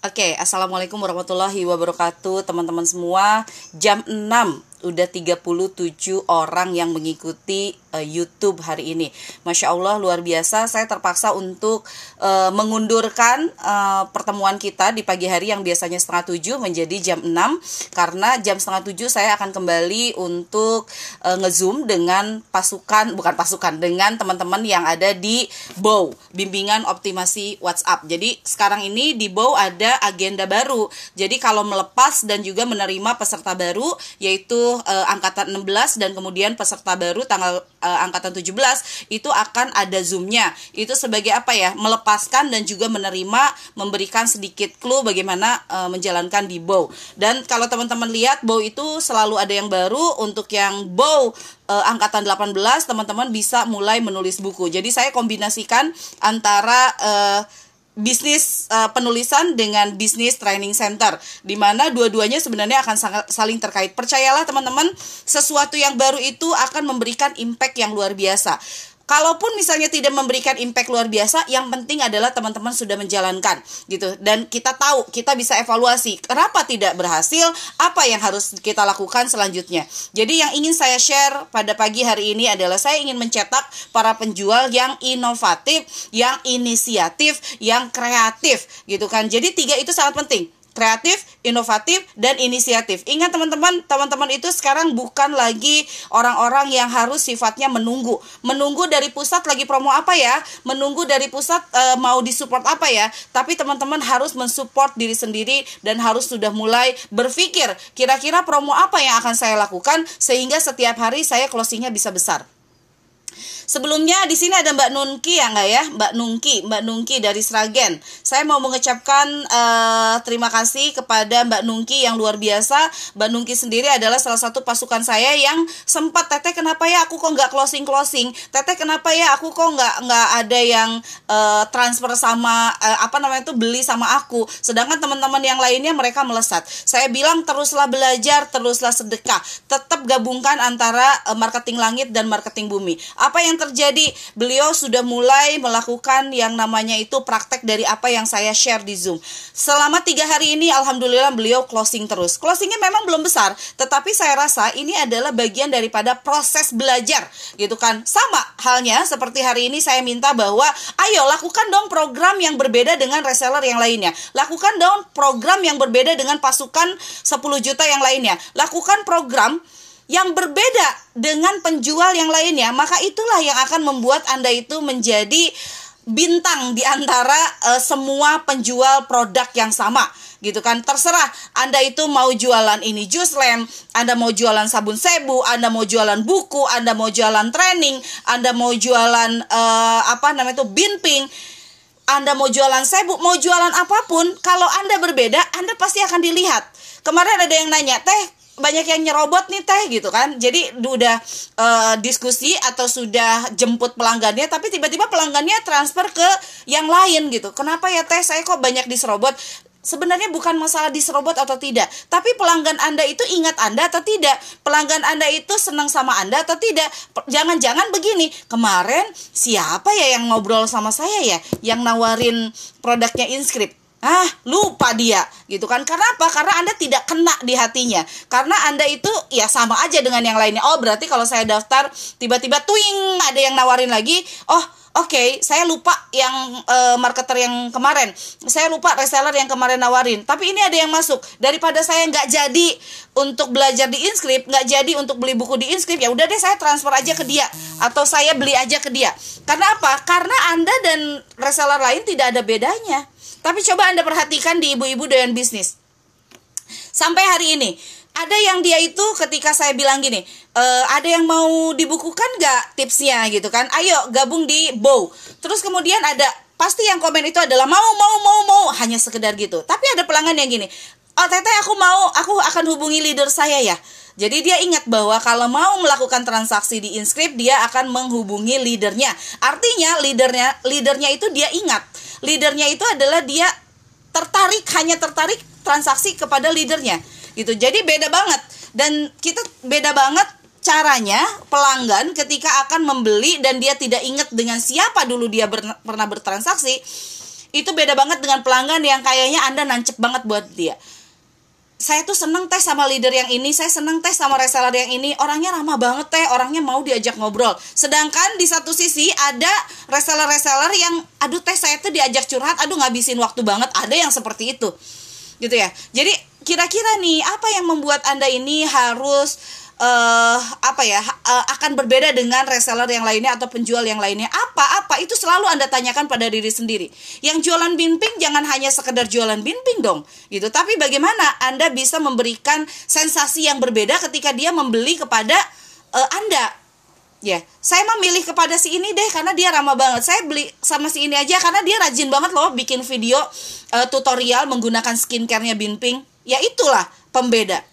Oke, Assalamualaikum warahmatullahi wabarakatuh Teman-teman semua. Jam 6 udah 37 orang yang mengikuti uh, YouTube hari ini. Masya Allah luar biasa. Saya terpaksa untuk uh, mengundurkan uh, pertemuan kita di pagi hari yang biasanya setengah tujuh menjadi jam 6 karena jam setengah tujuh saya akan kembali untuk uh, ngezoom dengan pasukan bukan pasukan dengan teman-teman yang ada di BOW bimbingan optimasi WhatsApp. Jadi sekarang ini di BOW ada agenda baru. Jadi kalau melepas dan juga menerima peserta baru yaitu uh, angkatan 16 dan kemudian peserta baru tanggal uh, angkatan 17 itu akan ada zoomnya. Itu sebagai apa ya? Melepaskan dan juga menerima memberikan sedikit clue bagaimana uh, menjalankan di bow. Dan kalau teman-teman lihat bow itu selalu ada yang baru. Untuk yang bow uh, angkatan 18 teman-teman bisa mulai menulis buku. Jadi saya kombinasikan antara uh, bisnis uh, penulisan dengan bisnis training center di mana dua-duanya sebenarnya akan sangat saling terkait. Percayalah teman-teman, sesuatu yang baru itu akan memberikan impact yang luar biasa. Kalaupun misalnya tidak memberikan impact luar biasa, yang penting adalah teman-teman sudah menjalankan gitu dan kita tahu, kita bisa evaluasi kenapa tidak berhasil, apa yang harus kita lakukan selanjutnya. Jadi yang ingin saya share pada pagi hari ini adalah saya ingin mencetak para penjual yang inovatif, yang inisiatif, yang kreatif gitu kan. Jadi tiga itu sangat penting kreatif, inovatif, dan inisiatif. Ingat teman-teman, teman-teman itu sekarang bukan lagi orang-orang yang harus sifatnya menunggu. Menunggu dari pusat lagi promo apa ya? Menunggu dari pusat e, mau disupport apa ya? Tapi teman-teman harus mensupport diri sendiri dan harus sudah mulai berpikir kira-kira promo apa yang akan saya lakukan sehingga setiap hari saya closingnya bisa besar. Sebelumnya di sini ada Mbak Nungki ya nggak ya? Mbak Nungki, Mbak Nungki dari Sragen. Saya mau mengucapkan uh, terima kasih kepada Mbak Nungki yang luar biasa. Mbak Nungki sendiri adalah salah satu pasukan saya yang sempat Teteh kenapa ya aku kok nggak closing closing? Teteh kenapa ya aku kok nggak nggak ada yang uh, transfer sama uh, apa namanya itu beli sama aku. Sedangkan teman-teman yang lainnya mereka melesat. Saya bilang teruslah belajar, teruslah sedekah. Tetap gabungkan antara uh, marketing langit dan marketing bumi. Apa yang terjadi? Beliau sudah mulai melakukan yang namanya itu praktek dari apa yang saya share di Zoom. Selama tiga hari ini, alhamdulillah beliau closing terus. Closingnya memang belum besar, tetapi saya rasa ini adalah bagian daripada proses belajar, gitu kan? Sama halnya seperti hari ini saya minta bahwa, ayo lakukan dong program yang berbeda dengan reseller yang lainnya. Lakukan dong program yang berbeda dengan pasukan 10 juta yang lainnya. Lakukan program yang berbeda dengan penjual yang lainnya, maka itulah yang akan membuat Anda itu menjadi bintang di antara uh, semua penjual produk yang sama gitu kan terserah Anda itu mau jualan ini jus lem Anda mau jualan sabun sebu Anda mau jualan buku Anda mau jualan training Anda mau jualan uh, apa namanya itu binping anda mau jualan sebu, mau jualan apa pun, kalau Anda berbeda, Anda pasti akan dilihat. Kemarin ada yang nanya, "Teh, banyak yang nyerobot nih teh gitu kan jadi udah uh, diskusi atau sudah jemput pelanggannya tapi tiba-tiba pelanggannya transfer ke yang lain gitu kenapa ya teh saya kok banyak diserobot Sebenarnya bukan masalah diserobot atau tidak, tapi pelanggan Anda itu ingat Anda atau tidak? Pelanggan Anda itu senang sama Anda atau tidak? Jangan-jangan begini, kemarin siapa ya yang ngobrol sama saya ya, yang nawarin produknya Inscript? Ah lupa dia gitu kan. Karena apa? Karena anda tidak kena di hatinya. Karena anda itu ya sama aja dengan yang lainnya. Oh berarti kalau saya daftar tiba-tiba twing ada yang nawarin lagi. Oh oke okay, saya lupa yang uh, marketer yang kemarin. Saya lupa reseller yang kemarin nawarin. Tapi ini ada yang masuk. Daripada saya nggak jadi untuk belajar di inscript nggak jadi untuk beli buku di inscript ya udah deh saya transfer aja ke dia. Atau saya beli aja ke dia. Karena apa? Karena anda dan reseller lain tidak ada bedanya. Tapi coba Anda perhatikan di ibu-ibu doyan bisnis. Sampai hari ini, ada yang dia itu ketika saya bilang gini, e, ada yang mau dibukukan gak tipsnya gitu kan? Ayo gabung di Bow. Terus kemudian ada pasti yang komen itu adalah mau mau mau mau hanya sekedar gitu. Tapi ada pelanggan yang gini, oh teteh aku mau aku akan hubungi leader saya ya. Jadi dia ingat bahwa kalau mau melakukan transaksi di Inscript dia akan menghubungi leadernya. Artinya leadernya leadernya itu dia ingat leadernya itu adalah dia tertarik hanya tertarik transaksi kepada leadernya gitu. Jadi beda banget. Dan kita beda banget caranya pelanggan ketika akan membeli dan dia tidak ingat dengan siapa dulu dia ber, pernah bertransaksi Itu beda banget dengan pelanggan yang kayaknya Anda nancep banget buat dia. Saya tuh seneng teh sama leader yang ini, saya seneng teh sama reseller yang ini, orangnya ramah banget teh, orangnya mau diajak ngobrol. Sedangkan di satu sisi ada reseller-reseller yang, aduh teh saya tuh diajak curhat, aduh ngabisin waktu banget, ada yang seperti itu, gitu ya. Jadi kira-kira nih apa yang membuat anda ini harus uh, apa ya uh, akan berbeda dengan reseller yang lainnya atau penjual yang lainnya apa apa itu selalu anda tanyakan pada diri sendiri yang jualan binping jangan hanya sekedar jualan binping dong gitu tapi bagaimana anda bisa memberikan sensasi yang berbeda ketika dia membeli kepada uh, anda Ya, yeah. saya memilih kepada si ini deh karena dia ramah banget. Saya beli sama si ini aja karena dia rajin banget loh bikin video uh, tutorial menggunakan skincare-nya Binping. Ya itulah pembeda.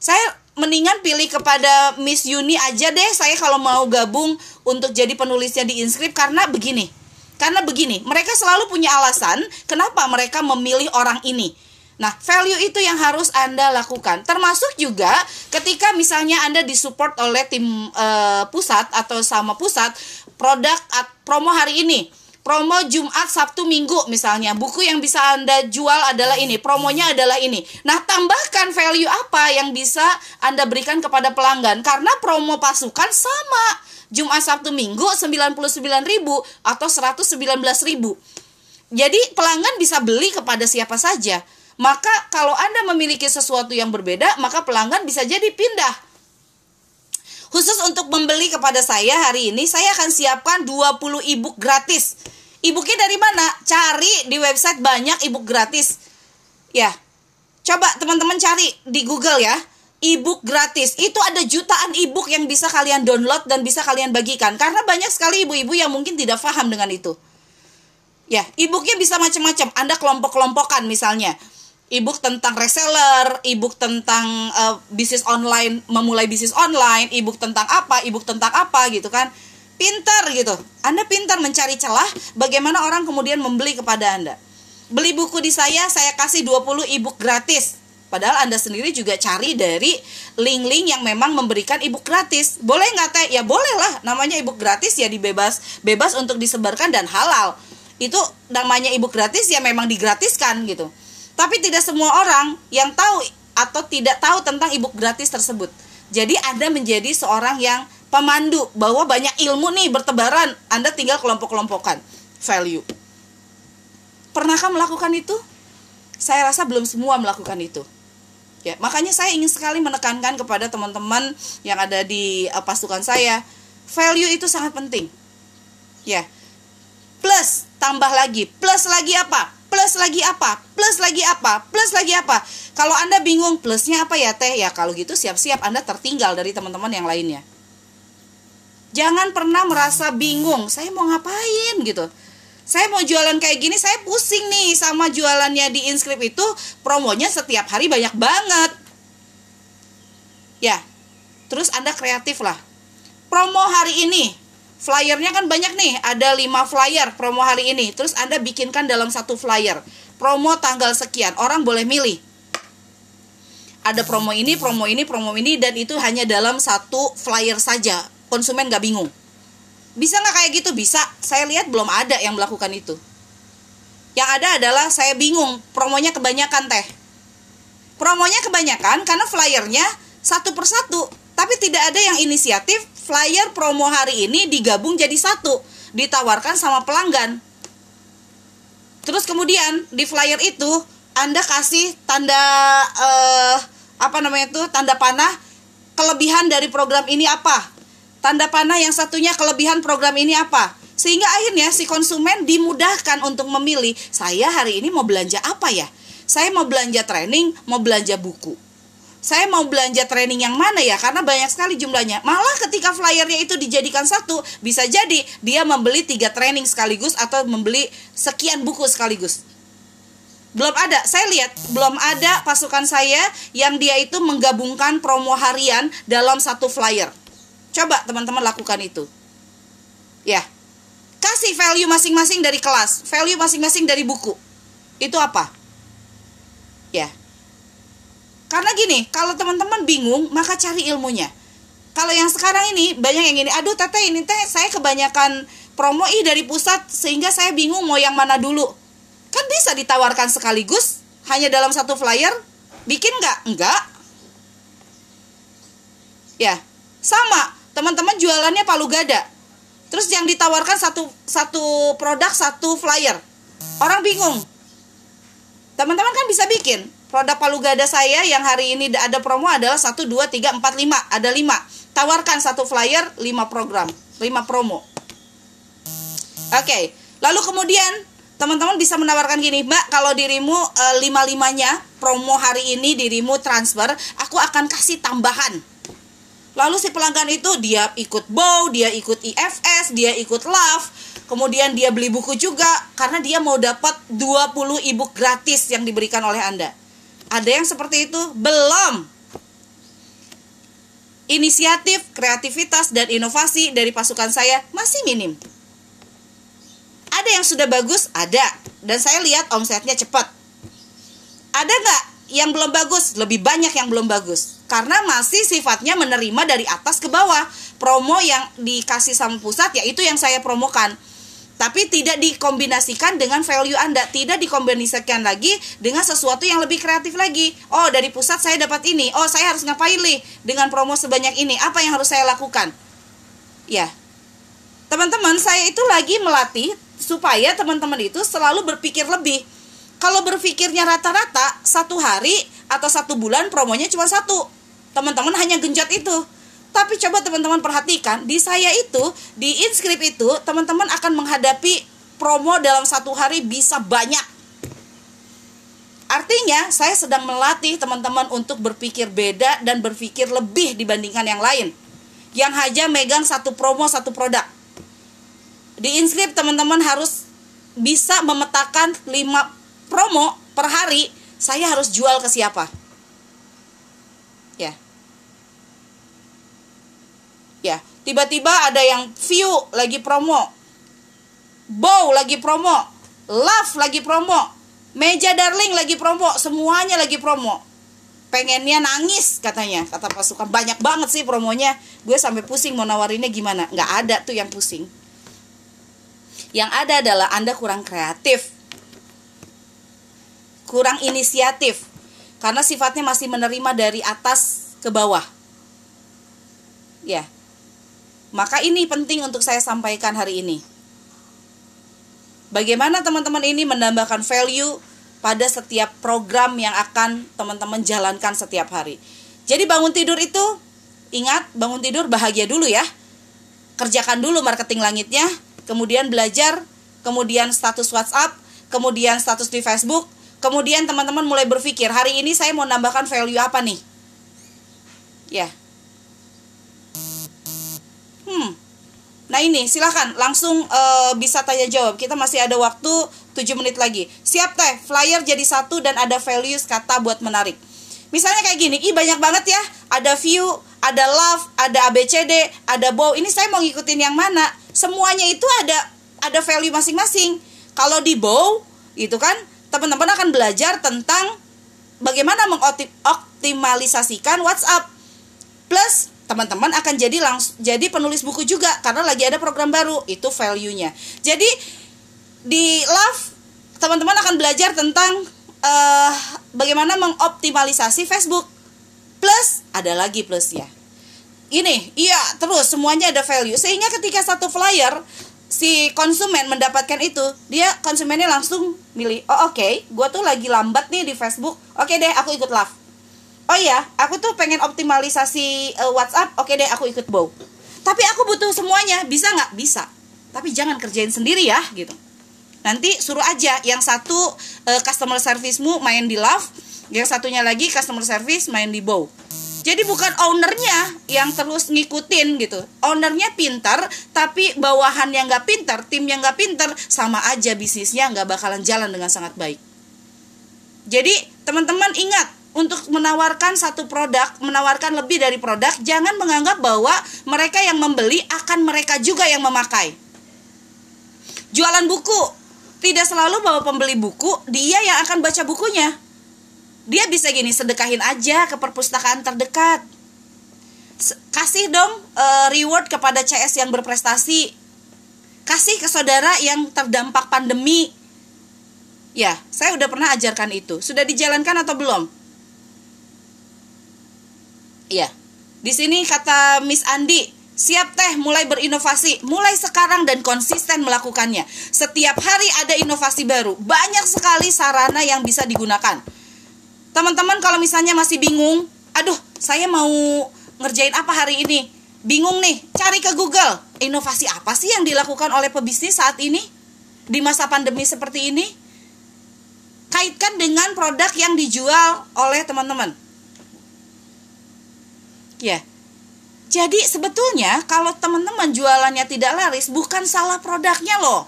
Saya mendingan pilih kepada Miss Yuni aja deh saya kalau mau gabung untuk jadi penulisnya di Inscript karena begini. Karena begini, mereka selalu punya alasan kenapa mereka memilih orang ini. Nah, value itu yang harus Anda lakukan. Termasuk juga ketika misalnya Anda disupport oleh tim uh, pusat atau sama pusat produk at, promo hari ini promo Jumat, Sabtu, Minggu misalnya. Buku yang bisa Anda jual adalah ini, promonya adalah ini. Nah, tambahkan value apa yang bisa Anda berikan kepada pelanggan karena promo pasukan sama. Jumat, Sabtu, Minggu 99.000 atau 119.000. Jadi pelanggan bisa beli kepada siapa saja. Maka kalau Anda memiliki sesuatu yang berbeda, maka pelanggan bisa jadi pindah Khusus untuk membeli kepada saya hari ini saya akan siapkan 20 ebook gratis. Ebooknya dari mana? Cari di website banyak ebook gratis. Ya. Coba teman-teman cari di Google ya. Ebook gratis. Itu ada jutaan ebook yang bisa kalian download dan bisa kalian bagikan karena banyak sekali ibu-ibu yang mungkin tidak paham dengan itu. Ya, ebooknya bisa macam-macam. Anda kelompok-kelompokan misalnya ebook tentang reseller, ebook tentang uh, bisnis online, memulai bisnis online, ebook tentang apa, ebook tentang apa gitu kan. Pintar gitu. Anda pintar mencari celah bagaimana orang kemudian membeli kepada Anda. Beli buku di saya, saya kasih 20 ebook gratis. Padahal Anda sendiri juga cari dari link-link yang memang memberikan ebook gratis. Boleh nggak teh? Ya boleh lah. Namanya ebook gratis ya dibebas bebas untuk disebarkan dan halal. Itu namanya ebook gratis ya memang digratiskan gitu. Tapi tidak semua orang yang tahu atau tidak tahu tentang ebook gratis tersebut. Jadi Anda menjadi seorang yang pemandu bahwa banyak ilmu nih bertebaran. Anda tinggal kelompok-kelompokan value. Pernahkah melakukan itu? Saya rasa belum semua melakukan itu. Ya, makanya saya ingin sekali menekankan kepada teman-teman yang ada di uh, pasukan saya, value itu sangat penting. Ya. Plus tambah lagi, plus lagi apa? Plus lagi apa, plus lagi apa, plus lagi apa. Kalau Anda bingung plusnya apa ya teh, ya kalau gitu siap-siap Anda tertinggal dari teman-teman yang lainnya. Jangan pernah merasa bingung, saya mau ngapain gitu. Saya mau jualan kayak gini, saya pusing nih sama jualannya di inskrip itu, promonya setiap hari banyak banget. Ya, terus Anda kreatif lah. Promo hari ini, flyernya kan banyak nih ada 5 flyer promo hari ini. Terus anda bikinkan dalam satu flyer. Promo tanggal sekian orang boleh milih. Ada promo ini promo ini promo ini dan itu hanya dalam satu flyer saja. Konsumen gak bingung. Bisa nggak kayak gitu? Bisa. Saya lihat belum ada yang melakukan itu. Yang ada adalah saya bingung promonya kebanyakan teh. Promonya kebanyakan karena flyernya satu persatu tapi tidak ada yang inisiatif flyer promo hari ini digabung jadi satu, ditawarkan sama pelanggan. Terus kemudian di flyer itu Anda kasih tanda uh, apa namanya itu tanda panah kelebihan dari program ini apa? Tanda panah yang satunya kelebihan program ini apa? Sehingga akhirnya si konsumen dimudahkan untuk memilih, saya hari ini mau belanja apa ya? Saya mau belanja training, mau belanja buku saya mau belanja training yang mana ya? Karena banyak sekali jumlahnya. Malah ketika flyernya itu dijadikan satu bisa jadi dia membeli tiga training sekaligus atau membeli sekian buku sekaligus. Belum ada. Saya lihat belum ada pasukan saya yang dia itu menggabungkan promo harian dalam satu flyer. Coba teman-teman lakukan itu. Ya. Kasih value masing-masing dari kelas value masing-masing dari buku. Itu apa? Ya karena gini, kalau teman-teman bingung, maka cari ilmunya. Kalau yang sekarang ini banyak yang gini, aduh teteh ini teh saya kebanyakan promo ih dari pusat sehingga saya bingung mau yang mana dulu. Kan bisa ditawarkan sekaligus hanya dalam satu flyer. Bikin nggak? Enggak. Ya, sama. Teman-teman jualannya palu gada. Terus yang ditawarkan satu satu produk satu flyer. Orang bingung. Teman-teman kan bisa bikin. Produk palu gada saya yang hari ini ada promo adalah 1 2 3 4 5, ada 5. Tawarkan satu flyer 5 program, 5 promo. Oke, lalu kemudian teman-teman bisa menawarkan gini, Mbak, kalau dirimu e, lima-limanya promo hari ini dirimu transfer, aku akan kasih tambahan Lalu si pelanggan itu dia ikut bow, dia ikut IFS, dia ikut love, kemudian dia beli buku juga karena dia mau dapat 20 ebook gratis yang diberikan oleh Anda. Ada yang seperti itu? Belum. Inisiatif, kreativitas, dan inovasi dari pasukan saya masih minim. Ada yang sudah bagus? Ada. Dan saya lihat omsetnya cepat. Ada nggak yang belum bagus? Lebih banyak yang belum bagus karena masih sifatnya menerima dari atas ke bawah. Promo yang dikasih sama pusat yaitu yang saya promokan. Tapi tidak dikombinasikan dengan value Anda, tidak dikombinasikan lagi dengan sesuatu yang lebih kreatif lagi. Oh, dari pusat saya dapat ini. Oh, saya harus ngapain nih dengan promo sebanyak ini? Apa yang harus saya lakukan? Ya. Teman-teman, saya itu lagi melatih supaya teman-teman itu selalu berpikir lebih. Kalau berpikirnya rata-rata satu hari atau satu bulan promonya cuma satu teman-teman hanya genjot itu tapi coba teman-teman perhatikan di saya itu di inskrip itu teman-teman akan menghadapi promo dalam satu hari bisa banyak. Artinya saya sedang melatih teman-teman untuk berpikir beda dan berpikir lebih dibandingkan yang lain. Yang hanya megang satu promo satu produk. Di inskrip teman-teman harus bisa memetakan 5 promo per hari. Saya harus jual ke siapa ya ya tiba-tiba ada yang view lagi promo. Bow lagi promo. Love lagi promo. Meja darling lagi promo. Semuanya lagi promo. Pengennya nangis katanya. Kata pasukan banyak banget sih promonya. Gue sampai pusing mau nawarinnya gimana. Nggak ada tuh yang pusing. Yang ada adalah anda kurang kreatif. Kurang inisiatif. Karena sifatnya masih menerima dari atas ke bawah. Ya maka ini penting untuk saya sampaikan hari ini. Bagaimana teman-teman ini menambahkan value pada setiap program yang akan teman-teman jalankan setiap hari. Jadi bangun tidur itu ingat bangun tidur bahagia dulu ya. Kerjakan dulu marketing langitnya, kemudian belajar, kemudian status WhatsApp, kemudian status di Facebook, kemudian teman-teman mulai berpikir hari ini saya mau nambahkan value apa nih? Ya, Hmm. Nah ini silahkan langsung uh, bisa tanya jawab. Kita masih ada waktu 7 menit lagi. Siap teh, flyer jadi satu dan ada values kata buat menarik. Misalnya kayak gini, ih banyak banget ya. Ada view, ada love, ada ABCD, ada bow. Ini saya mau ngikutin yang mana? Semuanya itu ada ada value masing-masing. Kalau di bow, itu kan teman-teman akan belajar tentang bagaimana mengoptimalisasikan WhatsApp. Plus teman-teman akan jadi langsung jadi penulis buku juga karena lagi ada program baru itu value-nya. Jadi di Love teman-teman akan belajar tentang uh, bagaimana mengoptimalisasi Facebook. Plus ada lagi plusnya. Ini, iya terus semuanya ada value sehingga ketika satu flyer si konsumen mendapatkan itu dia konsumennya langsung milih oh oke okay, gue tuh lagi lambat nih di Facebook oke okay deh aku ikut love oh iya aku tuh pengen optimalisasi uh, WhatsApp. Oke deh aku ikut bow. Tapi aku butuh semuanya. Bisa nggak? Bisa. Tapi jangan kerjain sendiri ya gitu. Nanti suruh aja yang satu uh, customer servicemu main di love yang satunya lagi customer service main di bow. Jadi bukan ownernya yang terus ngikutin gitu. Ownernya pintar tapi bawahan yang nggak pintar tim yang nggak pintar sama aja bisnisnya nggak bakalan jalan dengan sangat baik. Jadi teman-teman ingat untuk menawarkan satu produk, menawarkan lebih dari produk, jangan menganggap bahwa mereka yang membeli akan mereka juga yang memakai. Jualan buku, tidak selalu bahwa pembeli buku dia yang akan baca bukunya. Dia bisa gini, sedekahin aja ke perpustakaan terdekat. Kasih dong uh, reward kepada CS yang berprestasi. Kasih ke saudara yang terdampak pandemi Ya, saya udah pernah ajarkan itu. Sudah dijalankan atau belum? Ya. Di sini kata Miss Andi, siap teh mulai berinovasi, mulai sekarang dan konsisten melakukannya. Setiap hari ada inovasi baru. Banyak sekali sarana yang bisa digunakan. Teman-teman kalau misalnya masih bingung, aduh, saya mau ngerjain apa hari ini? Bingung nih, cari ke Google. Inovasi apa sih yang dilakukan oleh pebisnis saat ini? Di masa pandemi seperti ini? kaitkan dengan produk yang dijual oleh teman-teman. Ya. Jadi sebetulnya kalau teman-teman jualannya tidak laris bukan salah produknya loh.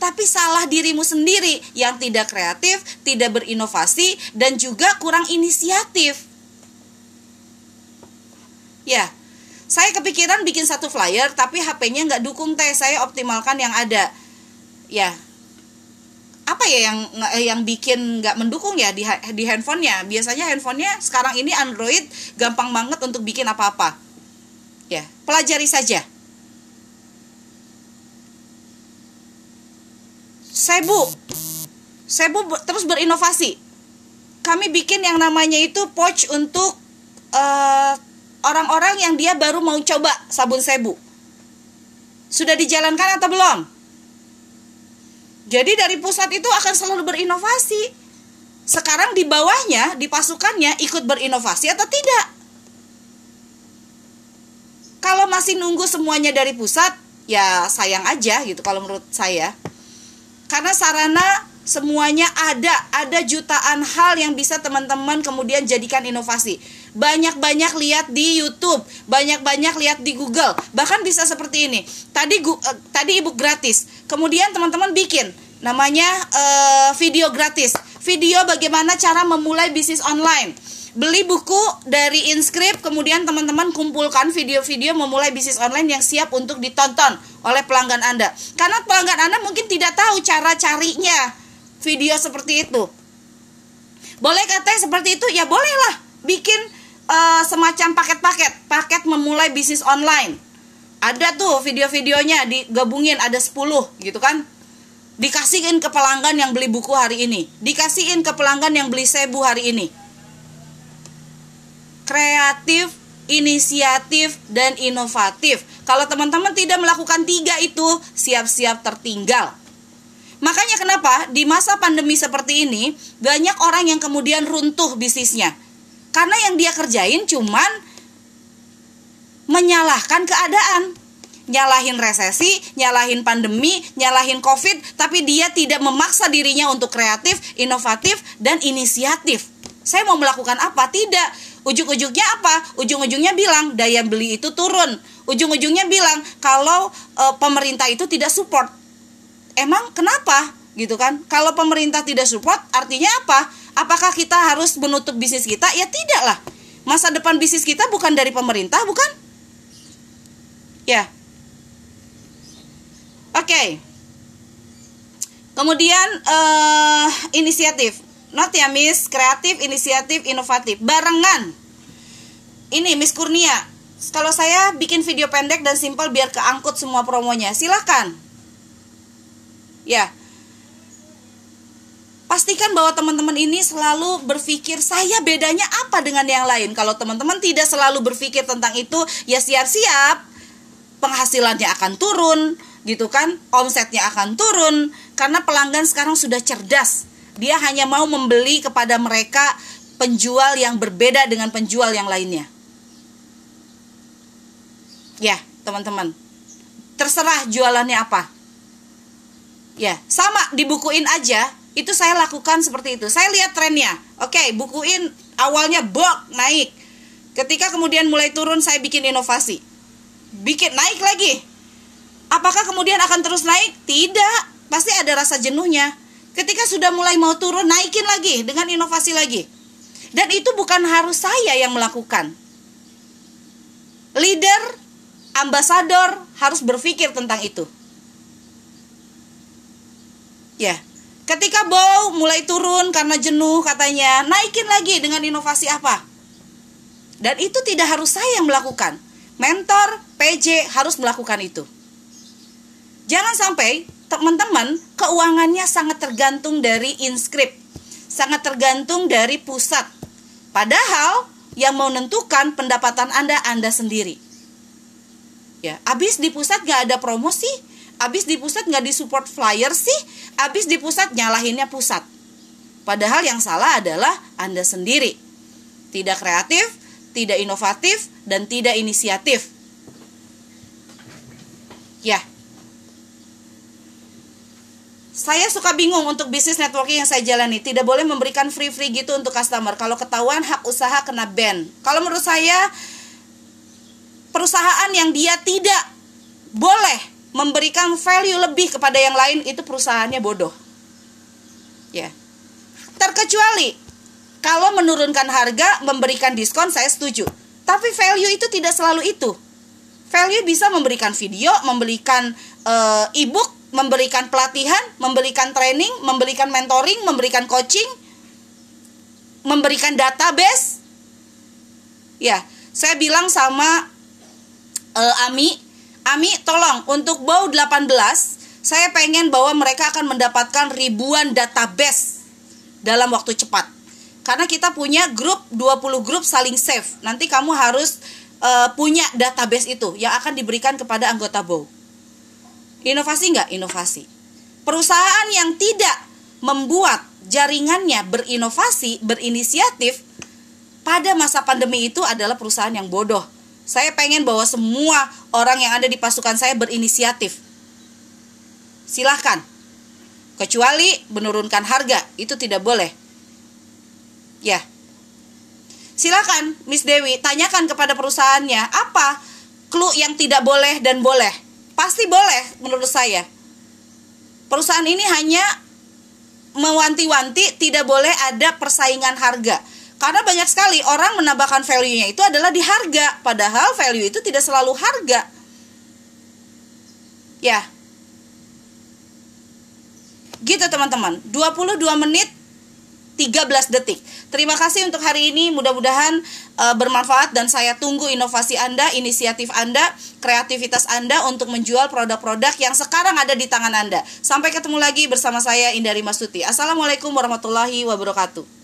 Tapi salah dirimu sendiri yang tidak kreatif, tidak berinovasi dan juga kurang inisiatif. Ya. Saya kepikiran bikin satu flyer tapi HP-nya nggak dukung teh. Saya optimalkan yang ada. Ya, apa ya yang eh, yang bikin nggak mendukung ya di di handphonenya? Biasanya handphonenya sekarang ini Android gampang banget untuk bikin apa-apa. Ya pelajari saja. Sebu Sebu terus berinovasi. Kami bikin yang namanya itu pouch untuk eh, orang-orang yang dia baru mau coba sabun Sebu sudah dijalankan atau belum jadi dari pusat itu akan selalu berinovasi. Sekarang di bawahnya, di pasukannya ikut berinovasi atau tidak? Kalau masih nunggu semuanya dari pusat, ya sayang aja gitu kalau menurut saya. Karena sarana semuanya ada, ada jutaan hal yang bisa teman-teman kemudian jadikan inovasi. Banyak-banyak lihat di YouTube, banyak-banyak lihat di Google. Bahkan bisa seperti ini. Tadi uh, tadi ibu gratis. Kemudian teman-teman bikin namanya uh, video gratis. Video bagaimana cara memulai bisnis online. Beli buku dari Inscript, kemudian teman-teman kumpulkan video-video memulai bisnis online yang siap untuk ditonton oleh pelanggan Anda. Karena pelanggan Anda mungkin tidak tahu cara carinya video seperti itu. Boleh katanya seperti itu? Ya bolehlah. Bikin uh, semacam paket-paket, paket memulai bisnis online. Ada tuh video-videonya digabungin ada 10 gitu kan dikasihin ke pelanggan yang beli buku hari ini, dikasihin ke pelanggan yang beli sebu hari ini. Kreatif, inisiatif, dan inovatif. Kalau teman-teman tidak melakukan tiga itu, siap-siap tertinggal. Makanya kenapa di masa pandemi seperti ini banyak orang yang kemudian runtuh bisnisnya. Karena yang dia kerjain cuman menyalahkan keadaan nyalahin resesi, nyalahin pandemi, nyalahin covid, tapi dia tidak memaksa dirinya untuk kreatif, inovatif, dan inisiatif. Saya mau melakukan apa? Tidak. Ujung-ujungnya apa? Ujung-ujungnya bilang daya beli itu turun. Ujung-ujungnya bilang kalau e, pemerintah itu tidak support. Emang kenapa? Gitu kan? Kalau pemerintah tidak support, artinya apa? Apakah kita harus menutup bisnis kita? Ya tidak lah. Masa depan bisnis kita bukan dari pemerintah, bukan? Ya, Oke. Okay. Kemudian uh, inisiatif. Not ya Miss, kreatif, inisiatif, inovatif. Barengan. Ini Miss Kurnia. Kalau saya bikin video pendek dan simpel biar keangkut semua promonya. Silakan. Ya. Pastikan bahwa teman-teman ini selalu berpikir saya bedanya apa dengan yang lain. Kalau teman-teman tidak selalu berpikir tentang itu, ya siap-siap penghasilannya akan turun, gitu kan? Omsetnya akan turun karena pelanggan sekarang sudah cerdas. Dia hanya mau membeli kepada mereka penjual yang berbeda dengan penjual yang lainnya. Ya teman-teman. Terserah jualannya apa. Ya sama dibukuin aja. Itu saya lakukan seperti itu. Saya lihat trennya. Oke bukuin. Awalnya bok naik. Ketika kemudian mulai turun saya bikin inovasi bikin naik lagi Apakah kemudian akan terus naik? Tidak, pasti ada rasa jenuhnya. Ketika sudah mulai mau turun, naikin lagi dengan inovasi lagi. Dan itu bukan harus saya yang melakukan. Leader, ambasador harus berpikir tentang itu. Ya, ketika Bow mulai turun karena jenuh katanya, naikin lagi dengan inovasi apa? Dan itu tidak harus saya yang melakukan. Mentor, PJ harus melakukan itu. Jangan sampai teman-teman keuangannya sangat tergantung dari inskrip sangat tergantung dari pusat. Padahal yang menentukan pendapatan anda anda sendiri. Ya abis di pusat nggak ada promosi abis di pusat nggak disupport flyer sih abis di pusat nyalahinnya pusat. Padahal yang salah adalah anda sendiri. Tidak kreatif tidak inovatif dan tidak inisiatif ya saya suka bingung untuk bisnis networking yang saya jalani. Tidak boleh memberikan free-free gitu untuk customer. Kalau ketahuan hak usaha kena ban. Kalau menurut saya perusahaan yang dia tidak boleh memberikan value lebih kepada yang lain itu perusahaannya bodoh. Ya. Terkecuali kalau menurunkan harga, memberikan diskon saya setuju. Tapi value itu tidak selalu itu. Value bisa memberikan video, memberikan uh, e-book memberikan pelatihan, memberikan training, memberikan mentoring, memberikan coaching, memberikan database. Ya, saya bilang sama uh, Ami, Ami tolong untuk BAU 18 saya pengen bahwa mereka akan mendapatkan ribuan database dalam waktu cepat. Karena kita punya grup 20 grup saling save. Nanti kamu harus uh, punya database itu yang akan diberikan kepada anggota BAU. Inovasi nggak? Inovasi. Perusahaan yang tidak membuat jaringannya berinovasi, berinisiatif pada masa pandemi itu adalah perusahaan yang bodoh. Saya pengen bahwa semua orang yang ada di pasukan saya berinisiatif. Silahkan. Kecuali menurunkan harga, itu tidak boleh. Ya. Silakan, Miss Dewi, tanyakan kepada perusahaannya apa clue yang tidak boleh dan boleh Pasti boleh menurut saya. Perusahaan ini hanya mewanti-wanti tidak boleh ada persaingan harga. Karena banyak sekali orang menambahkan value-nya itu adalah di harga, padahal value itu tidak selalu harga. Ya. Gitu teman-teman. 22 menit 13 detik. Terima kasih untuk hari ini. Mudah-mudahan uh, bermanfaat dan saya tunggu inovasi Anda, inisiatif Anda, kreativitas Anda untuk menjual produk-produk yang sekarang ada di tangan Anda. Sampai ketemu lagi bersama saya Indari Masuti. Assalamualaikum warahmatullahi wabarakatuh.